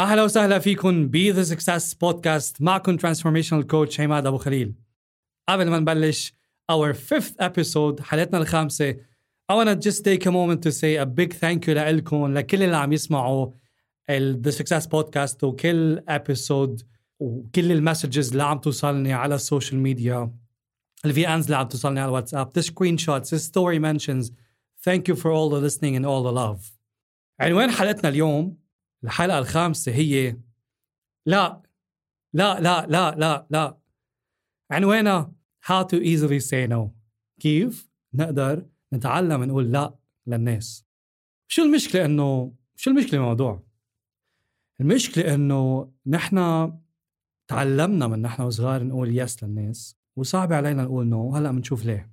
أهلا وسهلا فيكم ب The Success Podcast معكم transformational coach عماد أبو خليل. قبل ما نبلش our fifth episode حلقتنا الخامسة. I want to just take a moment to say a big thank you لكم لكل اللي عم يسمعوا The Success Podcast وكل episode وكل ال messages اللي عم توصلني على ال social media ال VNs اللي عم توصلني على الواتساب the screenshots the story mentions. Thank you for all the listening and all the love. عنوان حلقتنا اليوم الحلقة الخامسة هي لا لا لا لا لا لا. عنوانها how to easily say no. كيف نقدر نتعلم نقول لا للناس؟ شو المشكلة إنه شو المشكلة الموضوع المشكلة إنه نحن تعلمنا من نحن وصغار نقول يس للناس وصعب علينا نقول نو هلا بنشوف ليه.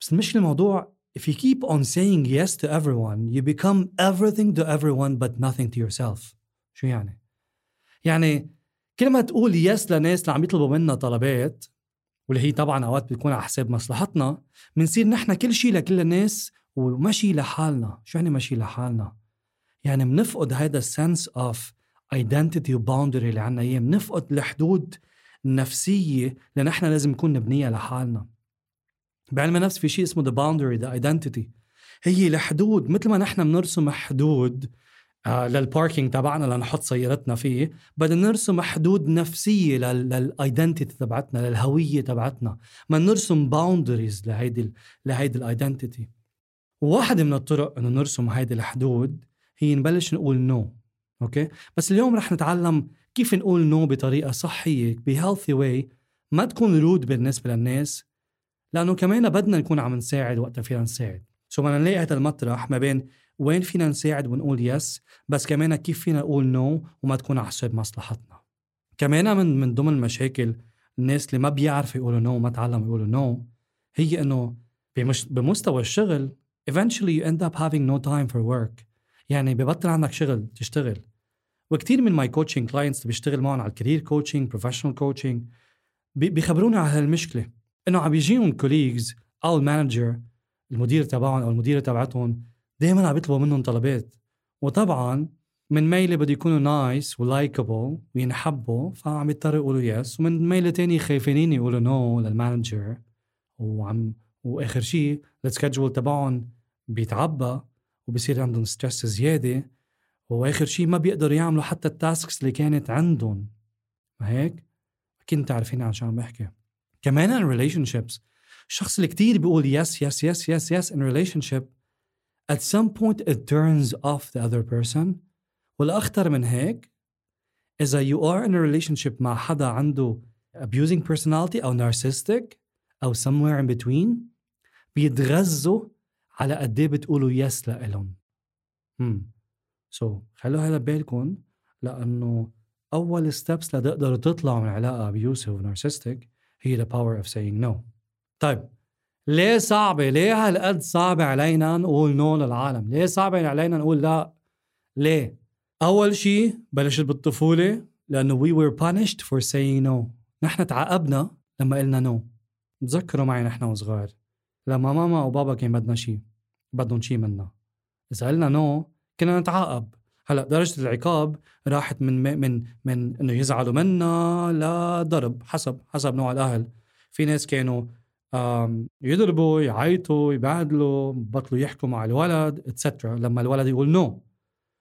بس المشكلة الموضوع if you keep on saying yes to everyone you become everything to everyone but nothing to yourself. شو يعني؟ يعني كل ما تقول yes لناس اللي عم يطلبوا منا طلبات واللي هي طبعا أوقات بتكون على حساب مصلحتنا بنصير نحن كل شيء لكل الناس ومش شي لحالنا. شو يعني مش شي لحالنا؟ يعني بنفقد هذا ال sense of identity و boundary اللي عنا إياه. بنفقد الحدود النفسيه اللي نحن لازم نكون نبنيها لحالنا. بعلم النفس في شيء اسمه the boundary the identity هي الحدود مثل ما نحن بنرسم حدود آه لل parking تبعنا لنحط سيارتنا فيه بدنا نرسم حدود نفسية لل identity تبعتنا للهوية تبعتنا. ما نرسم boundaries لهيدي لهيدي ال identity واحدة من الطرق إنه نرسم هيدي الحدود هي نبلش نقول no. Okay? بس اليوم رح نتعلم كيف نقول no بطريقة صحية ب healthy way ما تكون rude بالنسبة للناس لأنه كمان بدنا نكون عم نساعد وقتها فينا نساعد. so بدنا نلاقي هذا المطرح ما بين وين فينا نساعد ونقول yes بس كمان كيف فينا نقول no وما تكون على حساب مصلحتنا. كمان من من ضمن المشاكل الناس اللي ما بيعرفوا يقولوا no ما تعلموا يقولوا no هي إنه بمش بمستوى الشغل eventually you end up having no time for work. يعني ببطل عندك شغل تشتغل. وكثير من my coaching clients اللي بيشتغل معهم على ال career coaching professional coaching بيخبروني على هالمشكلة. إنه عم بيجيهم colleagues أو ال manager المدير تبعهم أو المديرة تبعتهم دائما عم بيطلبوا منهم طلبات. وطبعا من ميلة بده يكونوا nice و likable وينحبوا فعم يضطروا يقولوا yes ومن ميلة تانية خايفين يقولوا no لل manager وعم وآخر شيء ال schedule تبعهم بيتعبى وبصير عندهم stress زيادة. وآخر شيء ما بيقدروا يعملوا حتى ال tasks اللي كانت عندهم. ما هيك؟ أكيد عارفين عن شو عم بحكي. كمان in relationships الشخص اللي كتير بيقول yes yes yes yes yes in relationship at some point it turns off the other person. والأخطر من هيك إذا you are in a relationship مع حدا عنده abusing personality أو narcissistic أو somewhere in between بيتغذوا على قد إيه بتقولوا yes لإلهم. هم so, خلوا هذا بالكم لأنه أول steps لتقدروا تطلعوا من علاقة abusive و narcissistic هي the power of saying no طيب ليه صعبة؟ ليه هالقد صعبة علينا نقول no للعالم؟ ليه صعبة علينا نقول لا؟ ليه؟ أول شيء بلشت بالطفولة لأنه we were punished for saying no نحن تعاقبنا لما قلنا no. تذكروا معي نحن وصغار لما ماما وبابا كان بدنا شيء بدهم شيء منا إذا قلنا no كنا نتعاقب هلا درجة العقاب راحت من من من إنه يزعلوا منا لضرب حسب حسب نوع الأهل. في ناس كانوا يضربوا يعيطوا يبهدلوا بطلوا يحكوا مع الولد etcetera لما الولد يقول no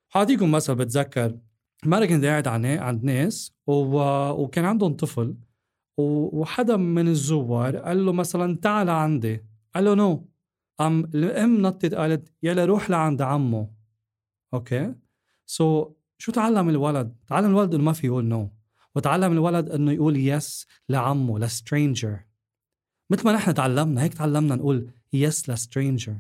حاعطيكم مثل بتذكر مرة كنت قاعد عند ناس وكان عندهم طفل وحدا من الزوار قال له مثلا تعال عندي. قال له no قام الأم نطت قالت يلا روح لعند عمه. Okay? so, شو تعلم الولد؟ تعلم الولد إنه ما في يقول no. وتعلم الولد إنه يقول yes لعمه ل stranger. مثل ما نحن تعلمنا هيك تعلمنا نقول yes ل stranger.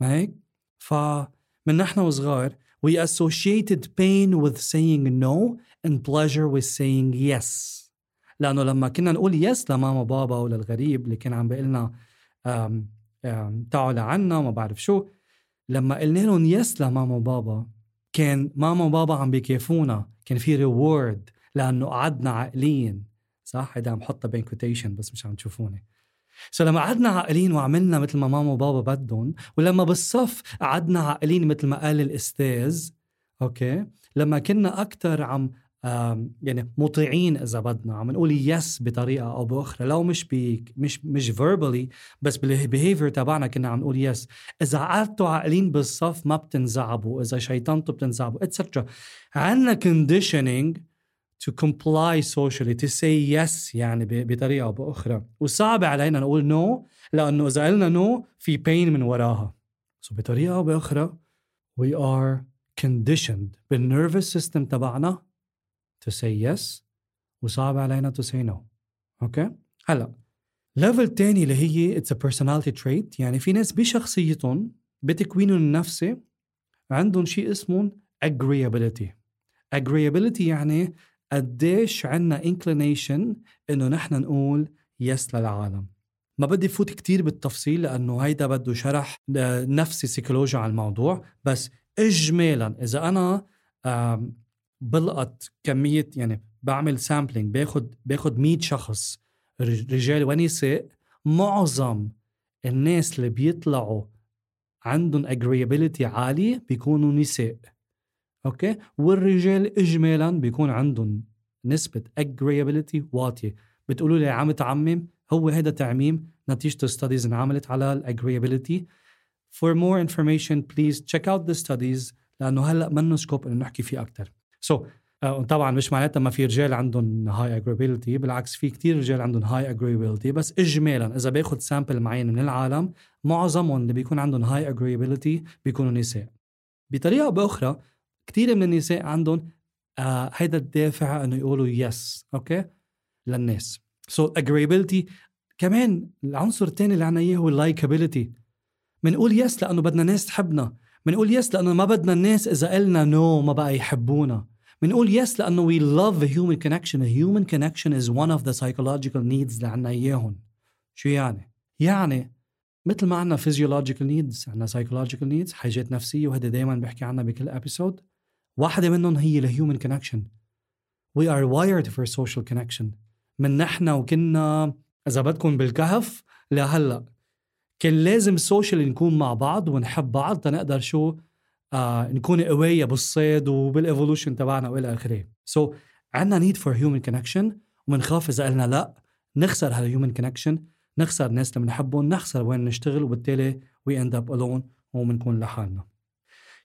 ما هيك؟ فمن نحن وصغار we associated pain with saying no and pleasure with saying yes. لأنه لما كنا نقول yes لماما وبابا وللغريب اللي كان عم بيقول لنا تعوا لعنا ما بعرف شو لما قلنا لهم yes لماما وبابا كان ماما وبابا عم بيكافونا. كان في reward لأنه قعدنا عاقلين. صح؟ هيدا عم حطها بين quotation بس مش عم تشوفوني. so لما قعدنا عاقلين وعملنا مثل ما ماما وبابا بدهم ولما بالصف قعدنا عاقلين مثل ما قال الأستاذ okay لما كنا أكثر عم يعني مطيعين إذا بدنا. عم نقول yes بطريقة أو بأخرى. لو مش بي مش مش verbally بس بال behavior تبعنا كنا عم نقول yes إذا قعدتوا عاقلين بالصف ما بتنزعبوا. إذا شيطنتوا بتنزعبوا etcetera عندنا conditioning to comply socially to say yes يعني بطريقة أو بأخرى. وصعب علينا نقول no لأنه إذا قلنا no في pain من وراها. so بطريقة أو بأخرى we are conditioned. بال nervous system تبعنا to say yes وصعب علينا to say no. okay هلا level تاني اللي هي a personality trait يعني في ناس بشخصيتهم بتكوينهم النفسي عندهم شيء اسمه agreeability. Agreeability يعني قديش عنا inclination إنه نحن نقول yes للعالم. ما بدي فوت كتير بالتفصيل لأنه هيدا بده شرح نفسي سيكولوجي على الموضوع بس اجمالا إذا أنا بلقط كمية يعني بعمل sampling باخد باخد 100 شخص رجال ونساء معظم الناس اللي بيطلعوا عندهم agreeability عالي بيكونوا نساء okay? والرجال اجمالا بيكون عندهم نسبة agreeability واطية. بتقولوا لي عم تعمم هو هذا تعميم نتيجة studies انعملت على ال agreeability For more information please check out the studies لأنه هلأ منه scope إنه نحكي فيه أكثر. so, uh, طبعا مش معناتها ما في رجال عندهم high agreeability بالعكس في كتير رجال عندهم high agreeability بس اجمالا إذا باخذ sample معين من العالم معظمهم اللي بيكون عندهم high agreeability بيكونوا نساء. بطريقة بأخرى كثير من النساء عندهم آه هيدا الدافع إنه يقولوا yes okay للناس. so, agreeability كمان العنصر الثاني اللي عنا إياه هو ال likeability بنقول yes لأنه بدنا ناس تحبنا. بنقول yes لأنه ما بدنا الناس إذا قلنا no ما بقى يحبونا. بنقول yes لأنه we love a human connection. Connection is one of the psychological needs اللي عنا إياهم. شو يعني؟ يعني مثل ما عنا physiological needs عنا psychological needs حاجات نفسية وهذا دائما بحكي عنها بكل episode واحدة منهم هي ال human connection we are wired for social connection. من نحن وكنا إذا بدكم بالكهف لهلأ. كان لازم social نكون مع بعض ونحب بعض تنقدر شو آه نكون قوية بالصيد وبال evolution تبعنا وإلى آخره. so, عندنا need for human connection وبنخاف إذا قلنا لا نخسر هال human connection نخسر الناس اللي بنحبهم نخسر وين نشتغل وبالتالي we end up alone وبنكون لحالنا.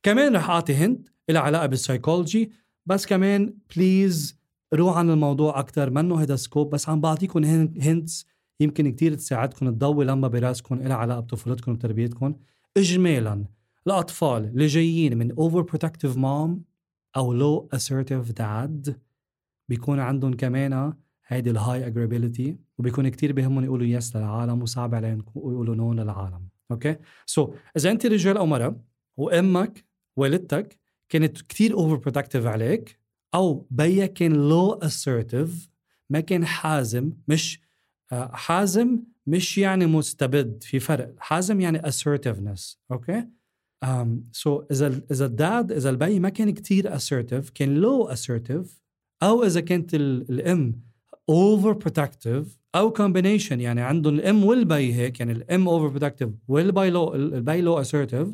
كمان رح أعطي hint لها علاقة بالسايكولوجي بس كمان please روح عن الموضوع أكثر منه هذا scope بس عم بعطيكم hints يمكن كتير تساعدكم تضوي لما براسكم لها علاقة بطفولتكم وتربيتكم. اجمالا الأطفال اللي جايين من over protective mom أو low assertive dad بيكون عندهم كمان هيدي ال high agreeability وبيكون كتير بهمهم يقولوا yes للعالم وصعب عليهم يقولوا no للعالم. okay so, إذا أنت رجال أو مرأة وأمك والدتك كانت كتير over protective عليك أو بيك كان low assertive ما كان حازم مش آه، حازم مش يعني مستبد في فرق. حازم يعني assertiveness. okay so اذا اذا ال dad اذا البي ما كان كتير assertive كان low assertive أو إذا كانت الإم over protective أو combination يعني عندهم الإم والبي هيك يعني الإم over protective والبي low البي low assertive.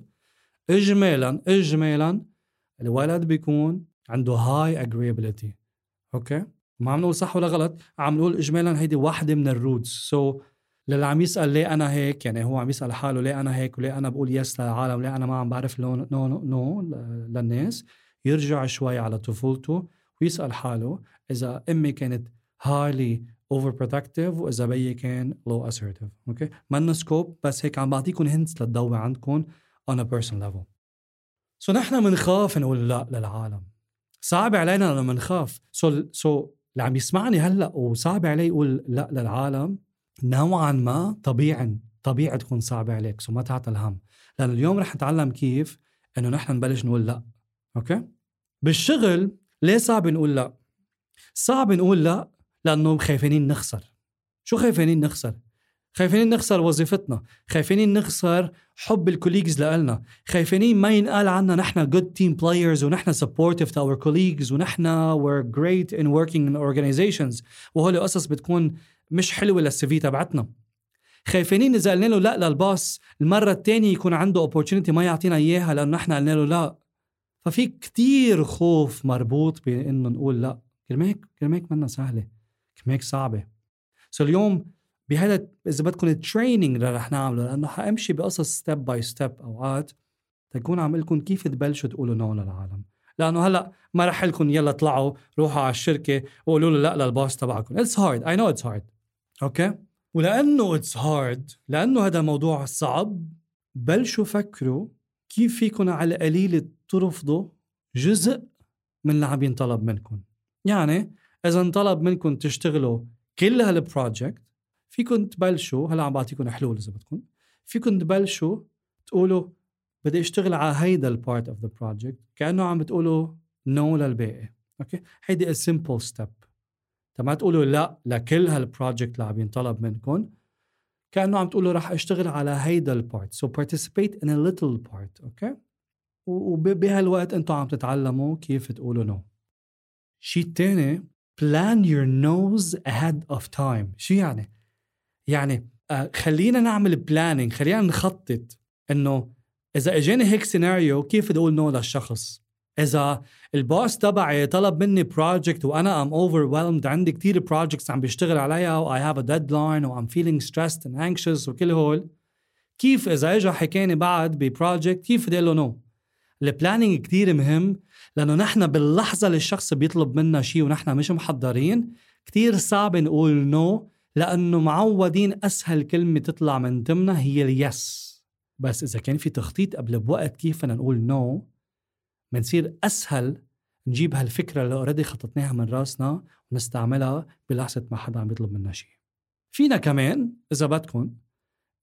اجمالا اجمالا الولد بيكون عنده high agreeability okay؟ ما عم نقول صح ولا غلط عم نقول اجمالا هيدي واحدة من ال roads so, للي عم يسأل ليه أنا هيك؟ يعني هو عم يسأل حاله ليه أنا هيك وليه أنا بقول yes للعالم؟ ليه أنا ما عم بعرف no no no, للناس؟ يرجع شوي على طفولته ويسأل حاله إذا أمي كانت highly over protective وإذا بيي كان low assertive okay منا scope بس هيك عم بعطيكم hints لتضوي عندكم on a personal level. so نحن بنخاف نقول لا للعالم. صعب علينا لما نخاف so, so اللي عم يسمعني هلأ وصعب عليه يقول لا للعالم نوعا ما طبيعي طبيعي تكون صعبة عليك so ما تعطل هم لأن اليوم رح نتعلم كيف إنه نحن نبلش نقول لا. okay؟ بالشغل ليه صعب نقول لا؟ صعب نقول لا لأنه خايفين نخسر. شو خايفين نخسر؟ خايفين نخسر وظيفتنا. خايفين نخسر حب ال colleagues لنا خايفين ما ينقال عنا نحن good team players ونحن supportive to our colleagues ونحن we're great in working in organizations. وهول قصص بتكون مش حلوة لل CV تبعتنا. خايفين اذا قلنا له لا لل boss المرة الثانية يكون عنده opportunity ما يعطينا إياها لأنه نحن قلنا له لا. ففي كتير خوف مربوط بإنه نقول لا. كرماك كرماك منا سهلة. كرمال هيك صعبة. so اليوم بهذا إذا بدكم ال training اللي رح نعمله لأنه حامشي بقصص step by step أوقات تكون عم قلكم كيف تبلشوا تقولوا no للعالم. لأنه هلأ ما رح قلكم يلا طلعوا روحوا على الشركة وقولوا له لا لل boss تبعكم. it's hard I know it's hard okay. ولأنه it's hard لأنه هذا موضوع صعب بلشوا فكروا؟ كيف فيكم على القليل ترفضوا جزء من اللي عم ينطلب منكم يعني إذا انطلب منكم تشتغلوا كل هال project فيكم تبلشوا هلا عم بعطيكم حلول إذا بدكم فيكم تبلشوا تقولوا بدي أشتغل على هيدا ال part of the project كأنه عم بتقولوا no للباقي. okay؟ هيدي a simple step ما تقولوا لا لكل هال project اللي عم ينطلب منكم كأنه عم تقولوا رح أشتغل على هيدا ال part so participate in a little part okay وبهالوقت أنتم عم تتعلموا كيف تقولوا no. شيء تاني plan your nos ahead of time. شو يعني؟ يعني آه خلينا نعمل planning خلينا نخطط إنه إذا إجاني هيك سيناريو كيف بدي أقول no للشخص؟ إذا ال boss تبعي طلب مني project وأنا am overwhelmed عندي كتير projects عم بيشتغل عليها و I have a deadline و I'm feeling stressed and anxious وكل هول كيف إذا اجى حكاني بعد ب project كيف بدي قله no ال planning كتير مهم لأنه نحن باللحظة اللي الشخص بيطلب منا شيء ونحن مش محضرين كتير صعب نقول no لأنه معودين أسهل كلمة تطلع من ضمنها هي ال yes بس إذا كان في تخطيط قبل بوقت كيف بدنا نقول no بنصير أسهل نجيب هالفكرة اللي already خططناها من راسنا ونستعملها بلحظة ما حدا عم يطلب منا شيء. فينا كمان إذا بدكم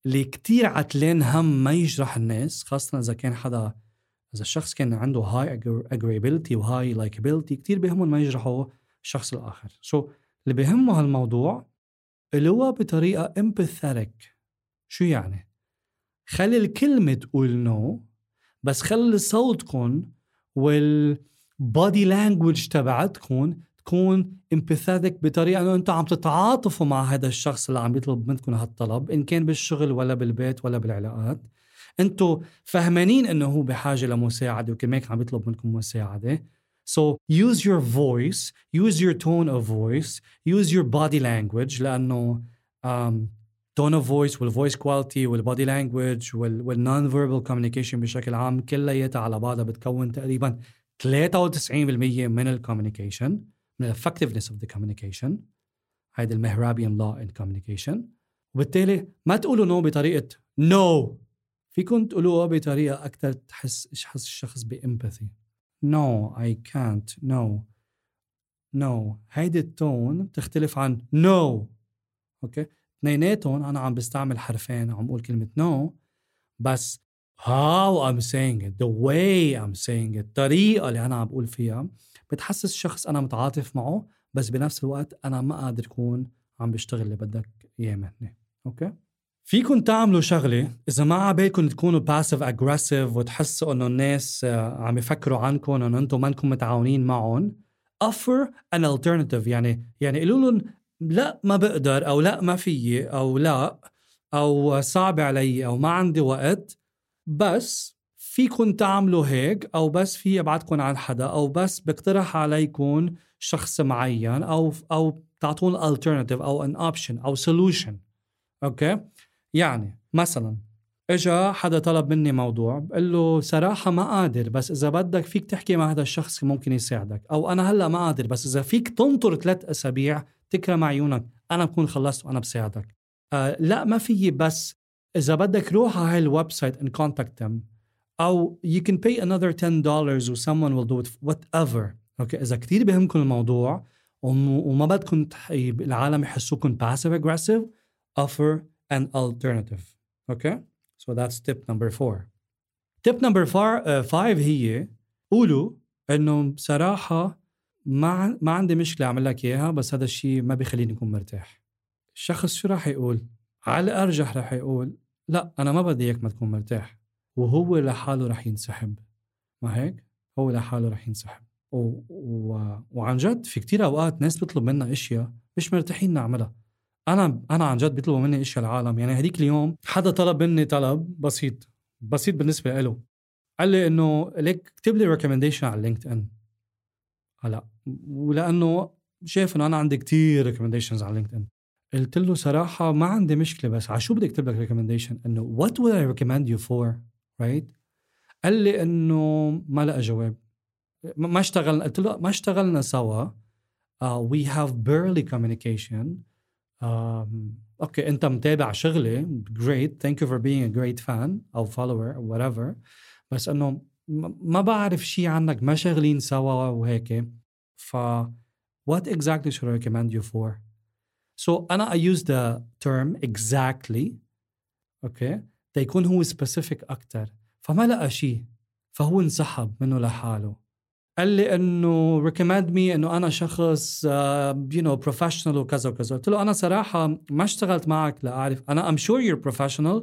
اللي كتير عتلان هم ما يجرح الناس خاصة إذا كان حدا إذا الشخص كان عنده high agreeability و high likeability كتير بهمهم ما يجرحوا الشخص الآخر. so, اللي بهمه هالموضوع هو بطريقة empathetic. شو يعني؟ خلي الكلمة تقول no بس خلي صوتكم وال body language تبعتكم تكون empathetic بطريقة إنه أنتم عم تتعاطفوا مع هذا الشخص اللي عم يطلب منكم هالطلب إن كان بالشغل ولا بالبيت ولا بالعلاقات. أنتم فهمانين إنه هو بحاجة لمساعدة وكمان عم يطلب منكم مساعدة. So use your voice, use your tone of voice, use your body language لأنه um, tone of voice وال voice quality وال body language وال non-verbal communication بشكل عام كلياتها على بعضها بتكون تقريبا 93% من ال communication من effectiveness of the communication. هيدي المهرابيان law in communication. وبالتالي ما تقولوا no no بطريقة no no. فيكم تقولوها بطريقة أكثر تحس يحس الشخص ب empathy. No I can't. No. No. هيدي ال tone بتختلف عن no. okay اثنيناتهم أنا عم بستعمل حرفين عم بقول كلمة no بس how I'm saying it the way I'm saying it الطريقة اللي أنا عم بقول فيها بتحسس الشخص أنا متعاطف معه بس بنفس الوقت أنا ما قادر أكون عم بشتغل اللي بدك إياه مني. okay؟ فيكم تعملوا شغلة إذا ما عبالكم تكونوا passive aggressive وتحسوا إنه الناس آه، عم يفكروا عنكم انه أنتم منكم متعاونين معهم offer an alternative. يعني يعني قولوا لهم لا ما بقدر أو لا ما فيي أو لا أو صعب علي أو ما عندي وقت. بس فيكم تعملوا هيك أو بس فيي ابعتكم لعند حدا أو بس بقترح عليكم شخص معين أو أو تعطون alternative أو an option أو solution. okay؟ يعني مثلا إجا حدا طلب مني موضوع بقول له صراحة ما قادر بس إذا بدك فيك تحكي مع هذا الشخص ممكن يساعدك. أو أنا هلأ ما قادر بس إذا فيك تنطر ثلاث أسابيع تكرم عيونك أنا بكون خلصت وأنا بساعدك. آه لأ ما فيي بس إذا بدك روح على هاي ال website and contact them. أو you can pay another 10 dollars و someone will do it whatever. okay إذا كثير بهمكم الموضوع وما بدكم العالم يحسوكم passive aggressive offer an alternative. okay so that's tip number four. Tip number four, uh, five هي قولوا إنه بصراحة ما ما عندي مشكلة أعمل لك إياها بس هذا الشيء ما بيخليني أكون مرتاح. الشخص شو راح يقول؟ على الأرجح راح يقول لا أنا ما بدي إياك ما تكون مرتاح. وهو لحاله راح ينسحب. ما هيك؟ هو لحاله راح ينسحب. و... و... وعن جد في كتير أوقات ناس بيطلب منا أشياء مش مرتاحين نعملها. أنا أنا عن جد بيطلبوا مني إشياء العالم يعني هديك اليوم حدا طلب مني طلب بسيط بسيط بالنسبة له قال لي إنه ليك اكتب لي recommendation على LinkedIn هلا ولأنه شايف إنه أنا عندي كتير recommendations على LinkedIn قلت له صراحة ما عندي مشكلة بس على شو بدي اكتب لك recommendation إنه what would I recommend you for right قال لي إنه ما لقى جواب. ما اشتغل قلت له ما اشتغلنا سوا. have barely communication. um, okay أنت متابع شغلي great thank you for being a great fan أو follower أو whatever بس إنه ما بعرف شيء عنك ما شغلين سوا وهيك. ف what exactly شو recommend you for so أنا I use the term exactly okay تيكون هو specific أكثر فما لقى شيء فهو انسحب منه لحاله. قال لي إنه recommend me إنه أنا شخص you know professional وكذا وكذا. قلت له أنا صراحة ما اشتغلت معك لأعرف. أنا I'm sure you're professional.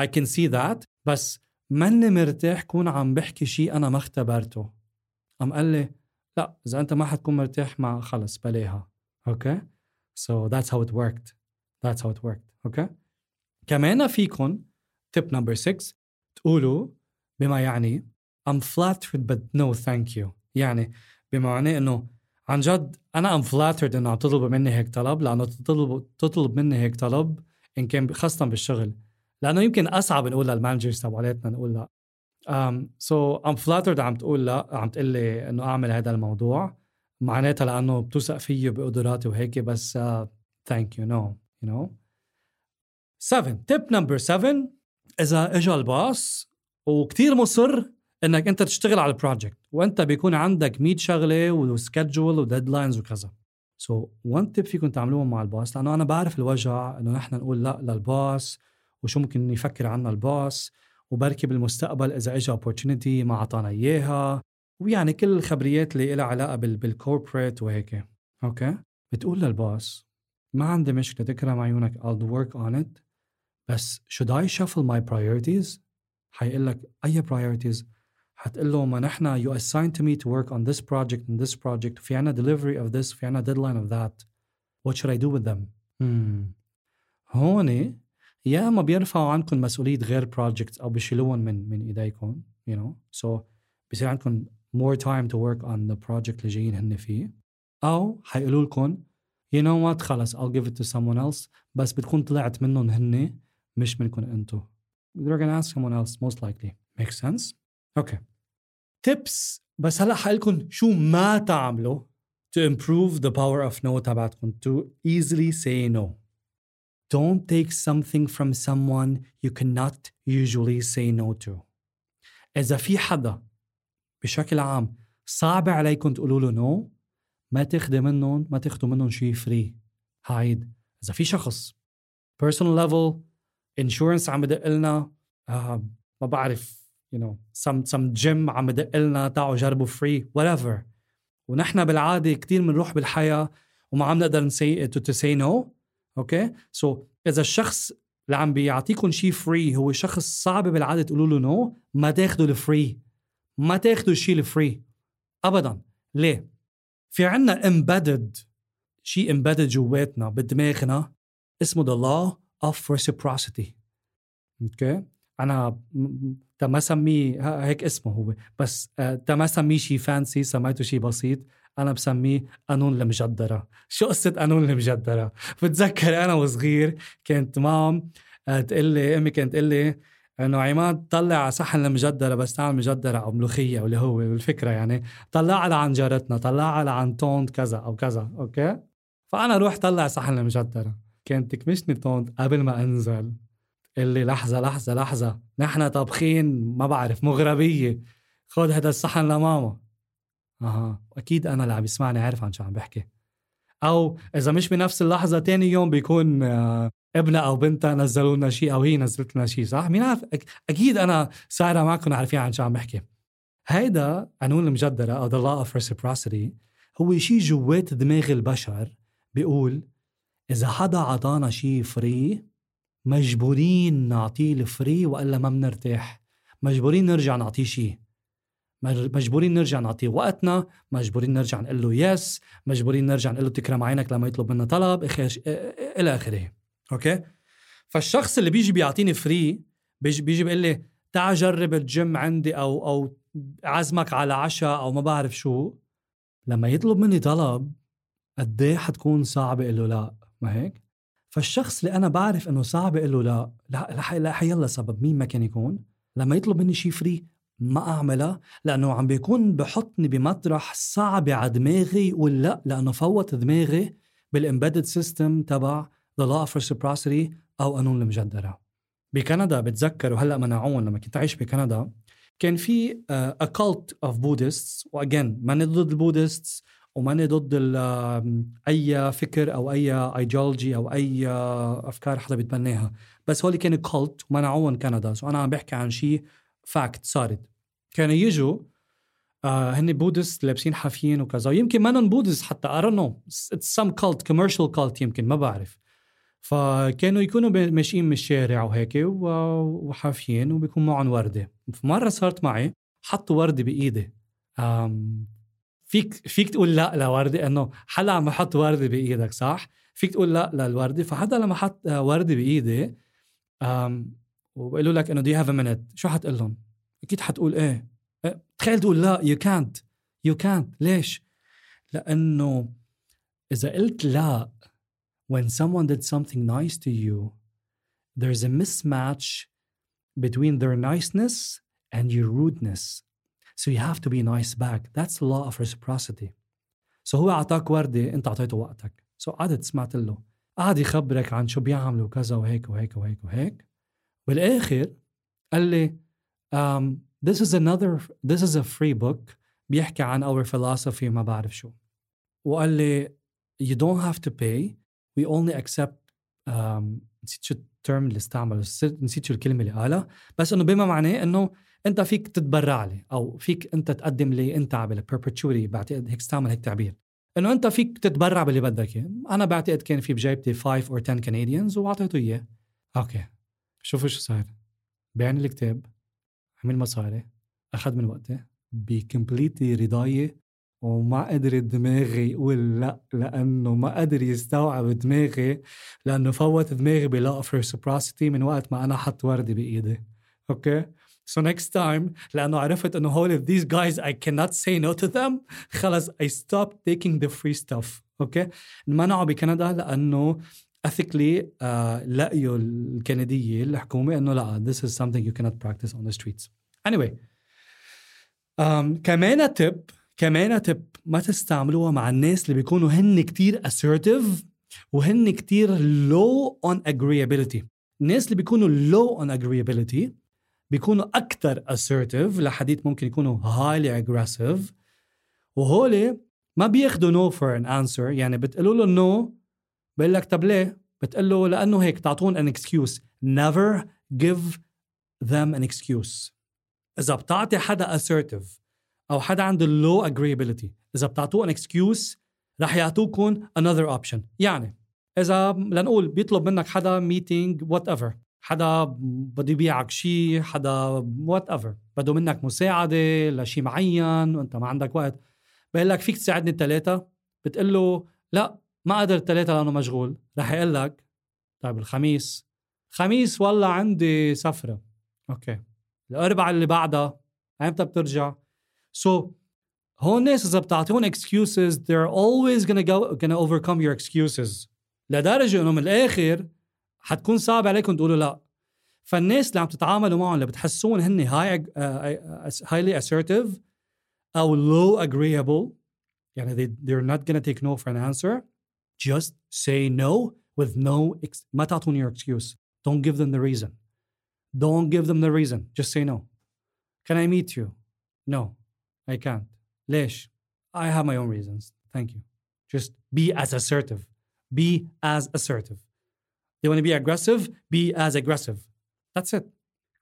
I can see that. بس ماني مرتاح كون عم بحكي شيء أنا ما اختبرته. قام قال لي لا إذا أنت ما حتكون مرتاح مع خلص بلاها. okay؟ So that's how it worked. That's how it worked. okay? كمان فيكم tip number 6 تقولوا بما يعني I'm flattered but no thank you. يعني بما معناه إنه عن جد أنا I'm flattered إنه عم تطلب مني هيك طلب لأنه تطلب تطلب مني هيك طلب إن كان خاصة بالشغل. لأنه يمكن أصعب نقول للمانجرز تبعولاتنا نقول لا. so I'm flattered عم تقول لا عم تقول لي إنه أعمل هذا الموضوع. معناتها لأنه بتوثق فيي بقدراتي وهيك بس uh, thank you no you know. 7 tip number 7 إذا اجى الباص وكتير مصر إنك أنت تشتغل على ال project وأنت بيكون عندك 100 شغلة و schedule و deadlines وكذا. so so, one tip فيكم تعملوها مع ال boss لأنه أنا بعرف الوجع إنه نحن نقول لا لل boss وشو ممكن يفكر عنا ال boss وبركي بالمستقبل إذا اجى opportunity ما اعطانا إياها ويعني كل الخبريات اللي لها علاقة بال corporate وهيك. okay بتقول لل boss ما عندي مشكلة تكرم عيونك I'll work on it. بس should I shuffle my priorities? حيقول لك أي priorities حتقول له ما نحن you assigned to me to work on this project and this project في عنا delivery of this في عنا deadline of that what should I do with them hmm. هون يا اما بيرفعوا عنكم مسؤوليه غير projects او بيشيلوهم من من ايديكم you know so بصير عندكم more time to work on the project اللي جايين هن فيه او حيقولوا لكم you know what خلص I'll give it to someone else بس بتكون طلعت منهم هن مش منكم انتو they're gonna ask someone else most likely makes sense okay Tips. بس هلا حقلكم شو ما تعملوا to improve the power of no تبعتكم. To easily say no. Don't take something from someone you cannot usually say no to. إذا في حدا بشكل عام صعب عليكم تقولوا له no ما تاخذي منهم ما تاخذوا منهم شيء free هايد. إذا في شخص personal level insurance عم بدق لنا آه ما بعرف. You know some some gym عم يدق لنا تعالوا جربوا free whatever. ونحن بالعادة كثير بنروح بالحياة وما عم نقدر نسي to say no okay so إذا الشخص اللي عم بيعطيكم شيء free هو شخص صعب بالعادة تقولوا له no ما تاخذوا ال free ما تاخذوا الشيء ال free ابدا. ليه؟ في عنا embedded شيء embedded جواتنا بدماغنا اسمه the law of reciprocity. okay okay? أنا ما سميه هيك اسمه هو. بس آه، ما سميه شيء fancy سميته شيء بسيط. أنا بسميه قانون المجدرة. شو قصة قانون المجدرة؟ بتذكر أنا وصغير كانت مام آه، تقول لي أمي كانت تقول لي إنه عماد طلع صحن المجدرة بس تعمل مجدره أو ملوخية اللي هو الفكرة يعني. طلعها لعند جارتنا طلعها لعن تونت كذا أو كذا okay؟ فأنا روح طلع صحن المجدرة. كانت تكمشني تونت قبل ما أنزل. اللي لحظة لحظة لحظة. نحن طابخين ما بعرف مغربية. خذ هذا الصحن لماما. أها. أكيد أنا اللي عم يسمعني عارف عن شو عم بحكي. أو إذا مش بنفس اللحظة تاني يوم بيكون آه، ابنها أو بنتها نزلوا لنا شيء أو هي نزلت لنا شيء صح؟ مين عارف؟ أكيد أنا sure معكم عارفين عن شو عم بحكي. هيدا قانون المجدرة أو the law of reciprocity هو شيء جوات دماغ البشر بيقول إذا حدا عطانا شيء free مجبورين نعطيه ال free وإلا ما بنرتاح مجبورين نرجع نعطيه شيء مجبورين نرجع نعطيه وقتنا. مجبورين نرجع نقول له yes مجبورين نرجع نقول له تكرم عينك لما يطلب منا طلب. إلى آخره. أوكي؟ فالشخص اللي بيجي بيعطيني free بيجي بيجي بيقول لي تعال جرب الجيم عندي أو أو عزمك على عشاء أو ما بعرف شو. لما يطلب مني طلب قد إيه حتكون صعبة؟ له لا. ما هيك؟ فالشخص اللي أنا بعرف إنه صعب أقول له لا لا لا حيلا سبب مين ما كان يكون؟ لما يطلب مني شيء free ما اعملها لأنه عم بيكون بحطني بمطرح صعب على دماغي يقول لا لأنه فوت دماغي بال embedded system تبع the law of reciprocity أو قانون المجدرة. بكندا بتذكر وهلا منعون لما كنت عايش بكندا كان في a cult of Buddhists و again ماني ضد ال Buddhists وماني ضد أي فكر أو أي ايديولوجي أو أي أفكار حدا بيتبناها. بس هول كانوا cult ومنعوهم كندا. so أنا عم بحكي عن شيء fact صارت. كانوا يجوا آه هن بودست لابسين حافيين وكذا. يمكن ما بودست حتى I don't know. It's some cult commercial cult يمكن ما بعرف. فكانوا يكونوا ماشيين من الشارع وهيك وحافيين وبيكون معهم وردة. في مرة صارت معي حطوا وردة بإيدي. فيك فيك تقول لا لوردة إنه حدا عم يحط وردة بإيدك صح؟ فيك تقول لا للوردة فحدا لما حط وردة بإيدي وبقولوا لك إنه do have a minute شو حتقول لهم؟ أكيد حتقول إيه, إيه، تخيل تقول لا يو كانت يو كانت ليش؟ لأنه إذا قلت لا when someone did something nice to you there's a mismatch between their niceness and your rudeness so you have to be nice back. That's the law of reciprocity. So هو أعطاك وردة أنت أعطيته وقتك. So قعدت سمعت له قعد يخبرك عن شو بيعملوا كذا وهيك وهيك وهيك وهيك. بالآخر قال لي um, this is another this is a free book بيحكي عن our philosophy ما بعرف شو. وقال لي you don't have to pay. We only accept um, نسيت شو الترم اللي استعمله نسيت شو الكلمة اللي قالها. بس إنه بما معناه إنه انت فيك تتبرع لي أو فيك انت تقدم لي انت على perpetuity بعتقد هيك استعمل هيك تعبير. انه انت فيك تتبرع باللي بدك اياه. أنا بعتقد كان في بجيبتي 5 or 10 Canadians واعطيته اياه. أوكي. شوفوا شو صار بيعني الكتاب عمل مصاري أخذ من وقتي ب completely رضايه وما قدر دماغي يقول لا لأنه ما قدر يستوعب دماغي لأنه فوت دماغي ب law of من وقت ما أنا حط ورده بإيدي. أوكي؟ So next time لأنه عرفت إنه هول these guys I cannot say no to them خلص I stopped taking the free stuff أوكي okay? انمنعوا بكندا لأنه ethically uh, لقيوا الكندية الحكومة إنه لا this is something you cannot practice on the streets anyway um, كمان تip كمان تب ما تستعملوها مع الناس اللي بيكونوا هن كتير assertive وهن كتير low on agreeability الناس اللي بيكونوا low on agreeability بيكونوا أكثر assertive لحديث ممكن يكونوا highly aggressive. وهولي ما بياخدوا no for an answer يعني بتقولوا له no بقول لك طب ليه؟ بتقول له لأنه هيك تعطون an excuse. Never give them an excuse. إذا بتعطي حدا assertive أو حدا عنده low agreeability إذا بتعطوه an excuse رح يعطوكم another option. يعني إذا لنقول بيطلب منك حدا meeting whatever حدا بده يبيعك شيء حدا whatever بده منك مساعدة لشيء معين وانت ما عندك وقت. بقول لك فيك تساعدني الثلاثه بتقول له لا ما قدر الثلاثه لأنه مشغول. رح يقول لك طيب الخميس. خميس والله عندي سفرة. أوكي. الاربعاء اللي بعدها. إمتى بترجع. So هون الناس إذا بتعطيهم excuses they're always gonna go gonna overcome your excuses. لدرجة إنه من الآخر حتكون صعب عليكم تقولوا لا فالناس اللي عم تتعاملوا معهم اللي بتحسون هن high, uh, highly assertive او low agreeable يعني they, they're not gonna take no for an answer just say no with no ex- ما تعطون your excuse don't give them the reason don't give them the reason just say no can I meet you no I can't. ليش? I have my own reasons. Thank you. Just be as assertive. Be as assertive. They want to be aggressive? Be as aggressive. That's it.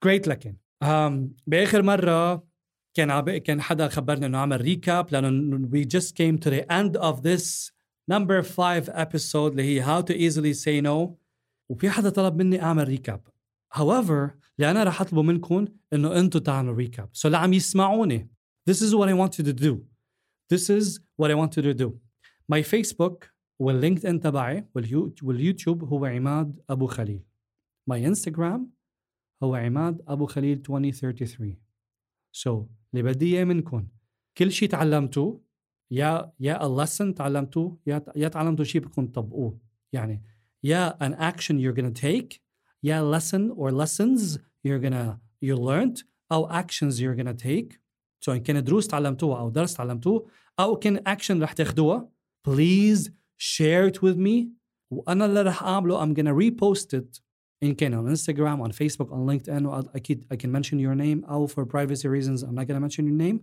Great لكن. Um, بآخر مرة كان عب... كان حدا خبرنا انه عمل ريكاب لانه we just came to the end of this number five episode اللي هي how to easily say no وفي حدا طلب مني اعمل ريكاب however اللي انا رح اطلبه منكم انه انتم تعملوا ريكاب سو so اللي عم يسمعوني This is what I want you to do. This is what I want you to do. My Facebook واللينكد تبعي واليوتيوب هو عماد أبو خليل. My Instagram هو عماد أبو خليل 2033. So اللي بدي إياه منكم كل شيء تعلمتوه يا يا lesson تعلمتوه يا يا تعلمتوا شيء بدكم تطبقوه يعني يا an action you're gonna take يا lesson or lessons you're gonna you learned أو actions you're gonna take سواء so كان دروس تعلمتوها أو درس تعلمتوه أو كان action رح تاخدوها please share it with me. وأنا اللي رح أعمله I'm gonna repost it إن كان on Instagram on Facebook on LinkedIn. أكيد I can mention your name أو for privacy reasons I'm not gonna mention your name.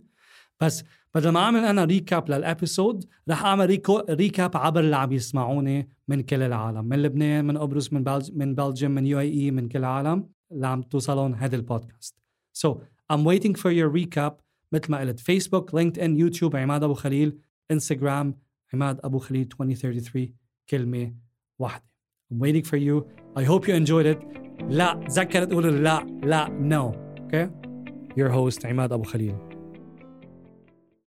بس بدل ما أعمل أنا recap لل episode رح أعمل reco recap عبر اللي عم يسمعوني من كل العالم من لبنان من قبرص من بلج من Belgium من UAE من كل العالم اللي عم توصلون هذا البودكاست. So I'm waiting for your recap مثل ما قلت فيسبوك لينكد ان يوتيوب عماد أبو خليل انستغرام عماد ابو خليل 2033 كلمه واحدة I'm waiting for you I hope you enjoyed it لا تذكر تقول لا لا no okay your host عماد ابو خليل